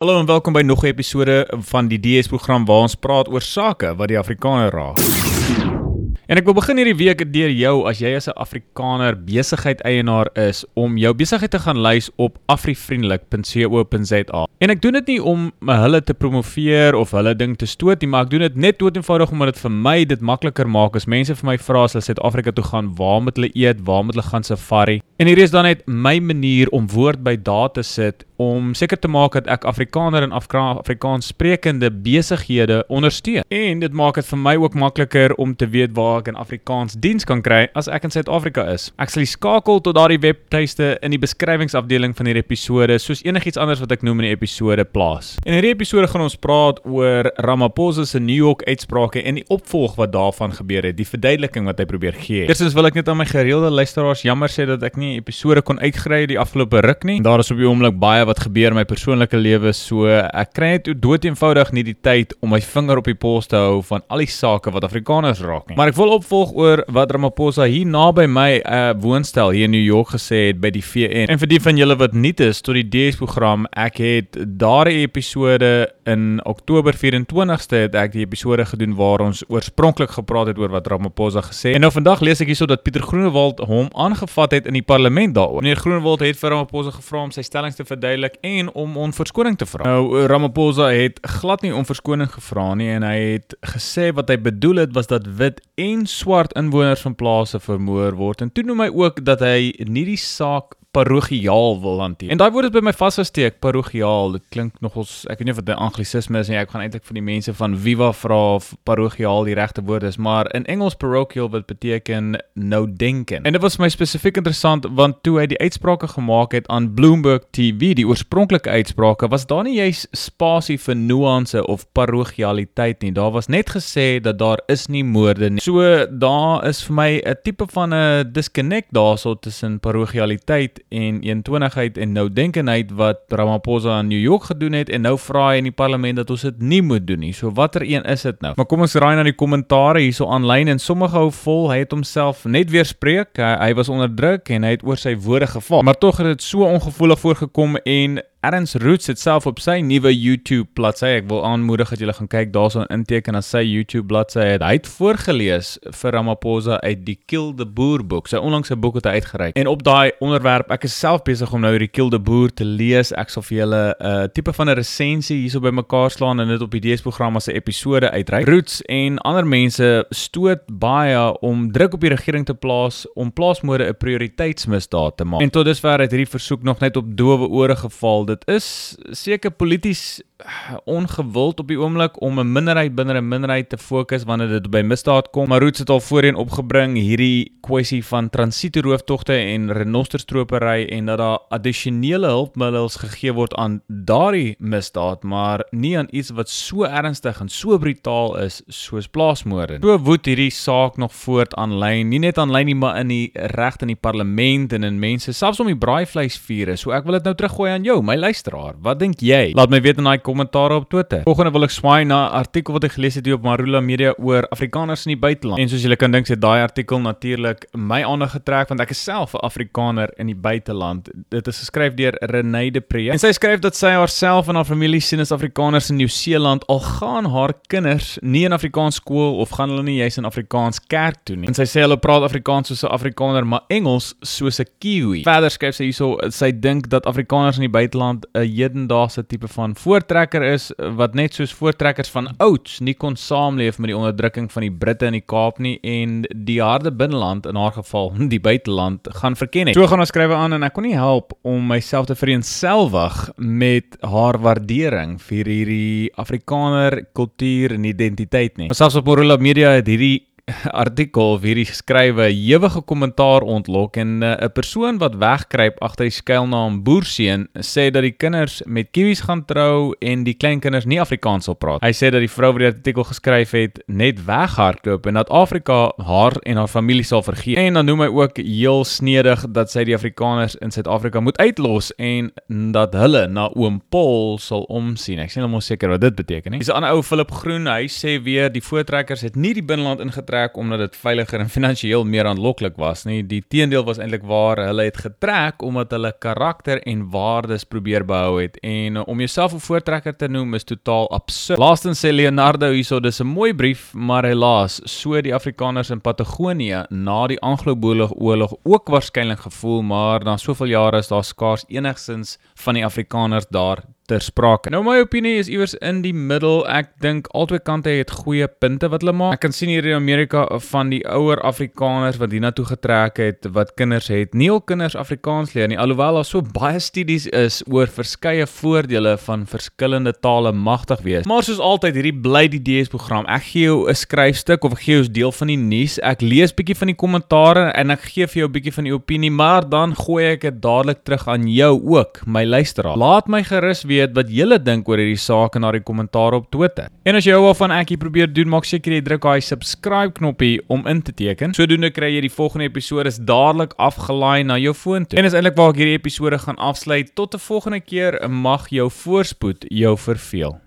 Hallo en welkom by nog 'n episode van die DS program waar ons praat oor sake wat die Afrikaner raak. En ek wil begin hierdie week deur jou as jy as 'n Afrikaner besigheid eienaar is om jou besigheid te gaan lys op afrivriendelik.co.za. En ek doen dit nie om hulle te promoveer of hulle ding te stoot nie, maar ek doen dit net doeteenvoudig omdat dit vir my dit makliker maak as mense vir my vra as hulle Suid-Afrika toe gaan, waar moet hulle eet, waar moet hulle gaan safari? En hier is dan net my manier om woord by daad te sit om seker te maak dat ek Afrikaner en Afra Afrikaans sprekende besighede ondersteun. En dit maak dit vir my ook makliker om te weet waar ek 'n Afrikaans diens kan kry as ek in Suid-Afrika is. Ek sal skakel tot daardie webtuiste in die beskrywingsafdeling van hierdie episode soos enigiets anders wat ek noem in die episode plaas. In hierdie episode gaan ons praat oor Ramaphosa se New York uitsprake en die opvolg wat daarvan gebeur het, die verduideliking wat hy probeer gee. Eerstens wil ek net aan my gereelde luisteraars jammer sê dat ek nie episode kon uitgry die afgelope ruk nie. Daar is op die oomblik baie wat gebeur in my persoonlike lewe, so ek kry net dood eenvoudig nie die tyd om my vinger op die pols te hou van al die sake wat Afrikaners raak nie. Maar ek wil opvolg oor wat Ramaphosa hier naby my uh, woonstel hier in New York gesê het by die VN. En vir die van julle wat nuut is tot die DS program, ek het daardie episode in Oktober 24ste het ek die episode gedoen waar ons oorspronklik gepraat het oor wat Ramaphosa gesê het. En nou vandag lees ek hierso dat Pieter Groenewald hom aangevat het in die parlement daaroor. Meneer Groenewald het vir Ramaphosa gevra om sy stellings te verduidelik en om om verskoning te vra. Nou Ramaphosa het glad nie om verskoning gevra nie en hy het gesê wat hy bedoel het was dat wit en swart inwoners van plase vermoor word en toe noem hy ook dat hy nie die saak parochiaal wil hanteer. En daai woord het by my vasgesteek, parochiaal. Dit klink nogals, ek weet nie of dit 'n anglisisme is nie. Ek gaan eintlik vir die mense van Viva vra of parochiaal die regte woord is, maar in Engels parochial wat beteken nou denken. En dit was my spesifiek interessant want toe hy die uitsprake gemaak het aan Bloomberg TV, die oorspronklike uitsprake, was daar nie juis spasie vir nuance of parochialiteit nie. Daar was net gesê dat daar is nie moorde nie. So daar is vir my 'n tipe van 'n disconnect daarso tussen parochialiteit en eentonigheid en nou denkenheid wat Ramaphosa in New York gedoen het en nou vra hy in die parlement dat ons dit nie moet doen nie. So watter een is dit nou? Maar kom ons raai na die kommentare hierso aanlyn en sommige hou vol hy het homself net weer spreek. Hy, hy was onder druk en hy het oor sy woorde geval. Maar tog het dit so ongevoelig voorgekom en Erns Roots het self op sy nuwe YouTube bladsy. Ek wil aanmoedig dat julle gaan kyk daarso 'n inteken na sy YouTube bladsy. Hy het voorgeles vir Ramaphosa uit die Kill the Boer boek. Sy onlangse boek het hy uitgereik. En op daai onderwerp, ek is self besig om nou hierdie Kill the Boer te lees. Ek sal vir julle 'n uh, tipe van 'n resensie hierso by mekaar slaan en dit op die DS program as 'n episode uitreik. Roots en ander mense stoot baie om druk op die regering te plaas om plaasmoorde 'n prioriteitsmisdaad te maak. En tot dusver het hierdie versoek nog net op doewe ore geval dit is seker polities ongewild op die oomblik om 'n minderheid binne 'n minderheid te fokus wanneer dit by misdaad kom. Maar Roots het al voorheen opgebring hierdie kwessie van transitoerooftogte en renosterstropery en dat daar addisionele hulpmiddels gegee word aan daardie misdaad, maar nie aan iets wat so ernstig en so brutaal is soos plaasmoorde. So woed hierdie saak nog voort aanlyn, nie net aanlyn nie, maar in die reg in die parlement en in mense, selfs om die braaivleisvure. So ek wil dit nou teruggooi aan jou, my luisteraar. Wat dink jy? Laat my weet in daai kommentaar op Twitter. Volgende wil ek swaai na 'n artikel wat ek gelees het hier op Marula Media oor Afrikaners in die buiteland. En soos julle kan dink, het daai artikel natuurlik my aandag getrek want ek is self 'n Afrikaner in die buiteland. Dit is geskryf deur Renée de Pre. En sy skryf dat sy haarself en haar familie sien as Afrikaners in Nieu-Seeland al gaan haar kinders nie in Afrikaans skool of gaan hulle nie juis in Afrikaans kerk toe nie. En sy sê hulle praat Afrikaans soos 'n Afrikaner, maar Engels soos 'n Kiwi. Verder skryf sy hierso sy dink dat Afrikaners in die buiteland 'n hedendaagse tipe van voortrek voortrekker is wat net soos voortrekkers van ouds nie kon saamleef met die onderdrukking van die Britte in die Kaap nie en die harde binneland in haar geval die buiteland gaan verken het. So gaan ons skrywe aan en ek kon nie help om myself te vereenselwig met haar waardering vir hierdie Afrikaner kultuur en identiteit nie. Selfs op Morula Media het hierdie artikel of hierdie geskrywe ewige kommentaar ontlok en eh, 'n uh, persoon wat wegkruip agter die skuilnaam Boerseun sê dat die kinders met kiwis gaan trou en die kleinkinders nie Afrikaans sal praat. Hy sê dat die vrou wat die artikel geskryf het net weghardloop en dat Afrika haar en haar familie sal vergeet. En dan noem hy ook heel snedig dat sy die Afrikaners in Suid-Afrika moet uitlos en dat hulle na oom Paul sal omsien. Ek sien hom seker wat dit beteken nie. Dis 'n ander ou Philip Groen, hy sê weer die voortrekkers het nie die binneland ingetrek getrek omdat dit veiliger en finansiëel meer aanloklik was nie. Die teendeel was eintlik waar hulle het getrek omdat hulle karakter en waardes probeer behou het en om jouself 'n voortrekker te noem is totaal absurd. Laastens sê Leonardo hierso dis 'n mooi brief, maar helaas, so die Afrikaners in Patagonië na die Anglo-Boeroorlog ook waarskynlik gevoel, maar na soveel jare is daar skaars enigsins van die Afrikaners daar ter sprake. Nou my opinie is iewers in die middel. Ek dink albei kante het goeie punte wat hulle maak. Ek kan sien hier in Amerika van die ouer Afrikaners wat hiernatoe getrek het wat kinders het. Nie al kinders Afrikaans leer nie, alhoewel daar so baie studies is oor verskeie voordele van verskillende tale magtig wees. Maar soos altyd hierdie bly die DS program. Ek gee jou 'n skryfstuk of ek gee jou 'n deel van die nuus. Ek lees bietjie van die kommentare en ek gee vir jou 'n bietjie van die opinie, maar dan gooi ek dit dadelik terug aan jou ook, my luisteraar. Laat my gerus weet weet wat julle dink oor hierdie saak in daardie kommentaar op Twitter. En as jy hou van ek hier probeer doen, maak seker jy druk daai subscribe knoppie om in te teken. Sodoende kry jy die volgende episode is dadelik afgelaai na jou foon toe. En dis eintlik waar ek hierdie episode gaan afsluit. Tot 'n volgende keer, mag jou voorspoed jou verveel.